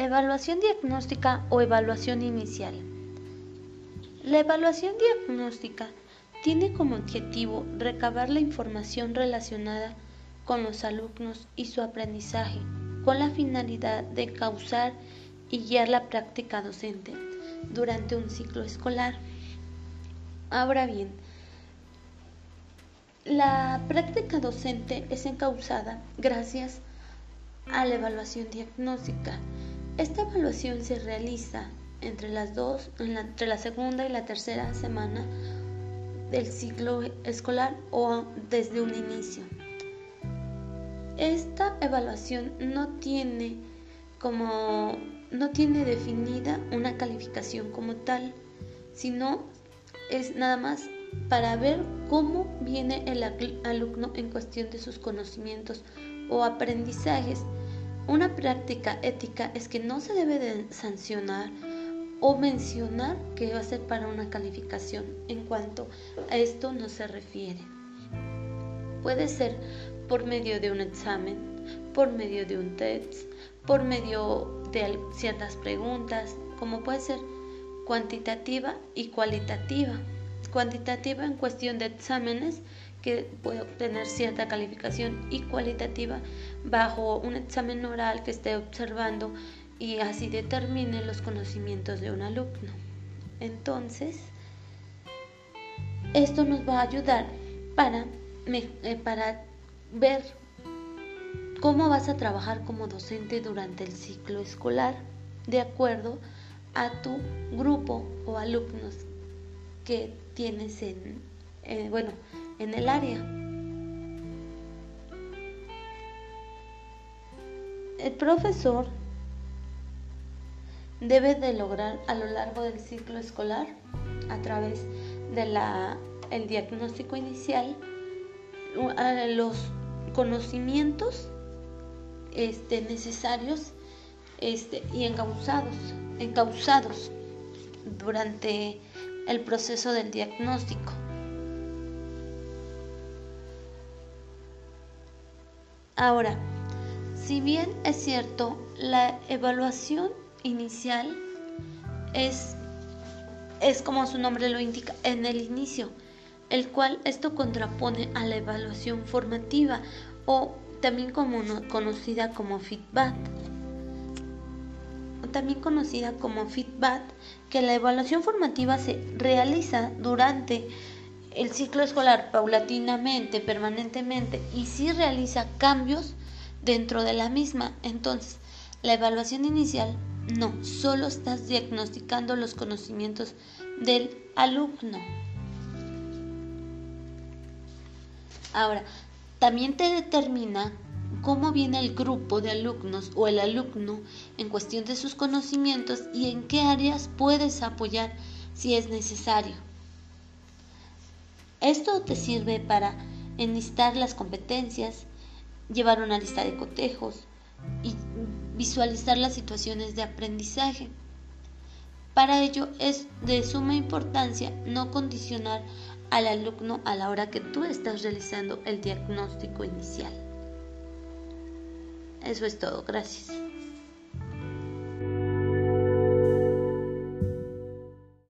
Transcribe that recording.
Evaluación diagnóstica o evaluación inicial. La evaluación diagnóstica tiene como objetivo recabar la información relacionada con los alumnos y su aprendizaje, con la finalidad de causar y guiar la práctica docente durante un ciclo escolar. Ahora bien, la práctica docente es encausada gracias a la evaluación diagnóstica. Esta evaluación se realiza entre las dos, entre la segunda y la tercera semana del ciclo escolar o desde un inicio. Esta evaluación no tiene como no tiene definida una calificación como tal, sino es nada más para ver cómo viene el alumno en cuestión de sus conocimientos o aprendizajes. Una práctica ética es que no se debe de sancionar o mencionar que va a ser para una calificación en cuanto a esto no se refiere. Puede ser por medio de un examen, por medio de un test, por medio de ciertas preguntas, como puede ser cuantitativa y cualitativa. Cuantitativa en cuestión de exámenes que puede obtener cierta calificación y cualitativa bajo un examen oral que esté observando y así determine los conocimientos de un alumno. Entonces, esto nos va a ayudar para, eh, para ver cómo vas a trabajar como docente durante el ciclo escolar de acuerdo a tu grupo o alumnos que tienes en, eh, bueno, en el área. El profesor debe de lograr a lo largo del ciclo escolar a través de la el diagnóstico inicial los conocimientos este, necesarios este, y encausados, encausados durante el proceso del diagnóstico. Ahora, si bien es cierto, la evaluación inicial es, es como su nombre lo indica, en el inicio, el cual esto contrapone a la evaluación formativa o también conocida como feedback. También conocida como feedback, que la evaluación formativa se realiza durante el ciclo escolar paulatinamente, permanentemente y si realiza cambios dentro de la misma. Entonces, la evaluación inicial no, solo estás diagnosticando los conocimientos del alumno. Ahora, también te determina cómo viene el grupo de alumnos o el alumno en cuestión de sus conocimientos y en qué áreas puedes apoyar si es necesario. Esto te sirve para enlistar las competencias, llevar una lista de cotejos y visualizar las situaciones de aprendizaje. Para ello es de suma importancia no condicionar al alumno a la hora que tú estás realizando el diagnóstico inicial. Eso es todo, gracias.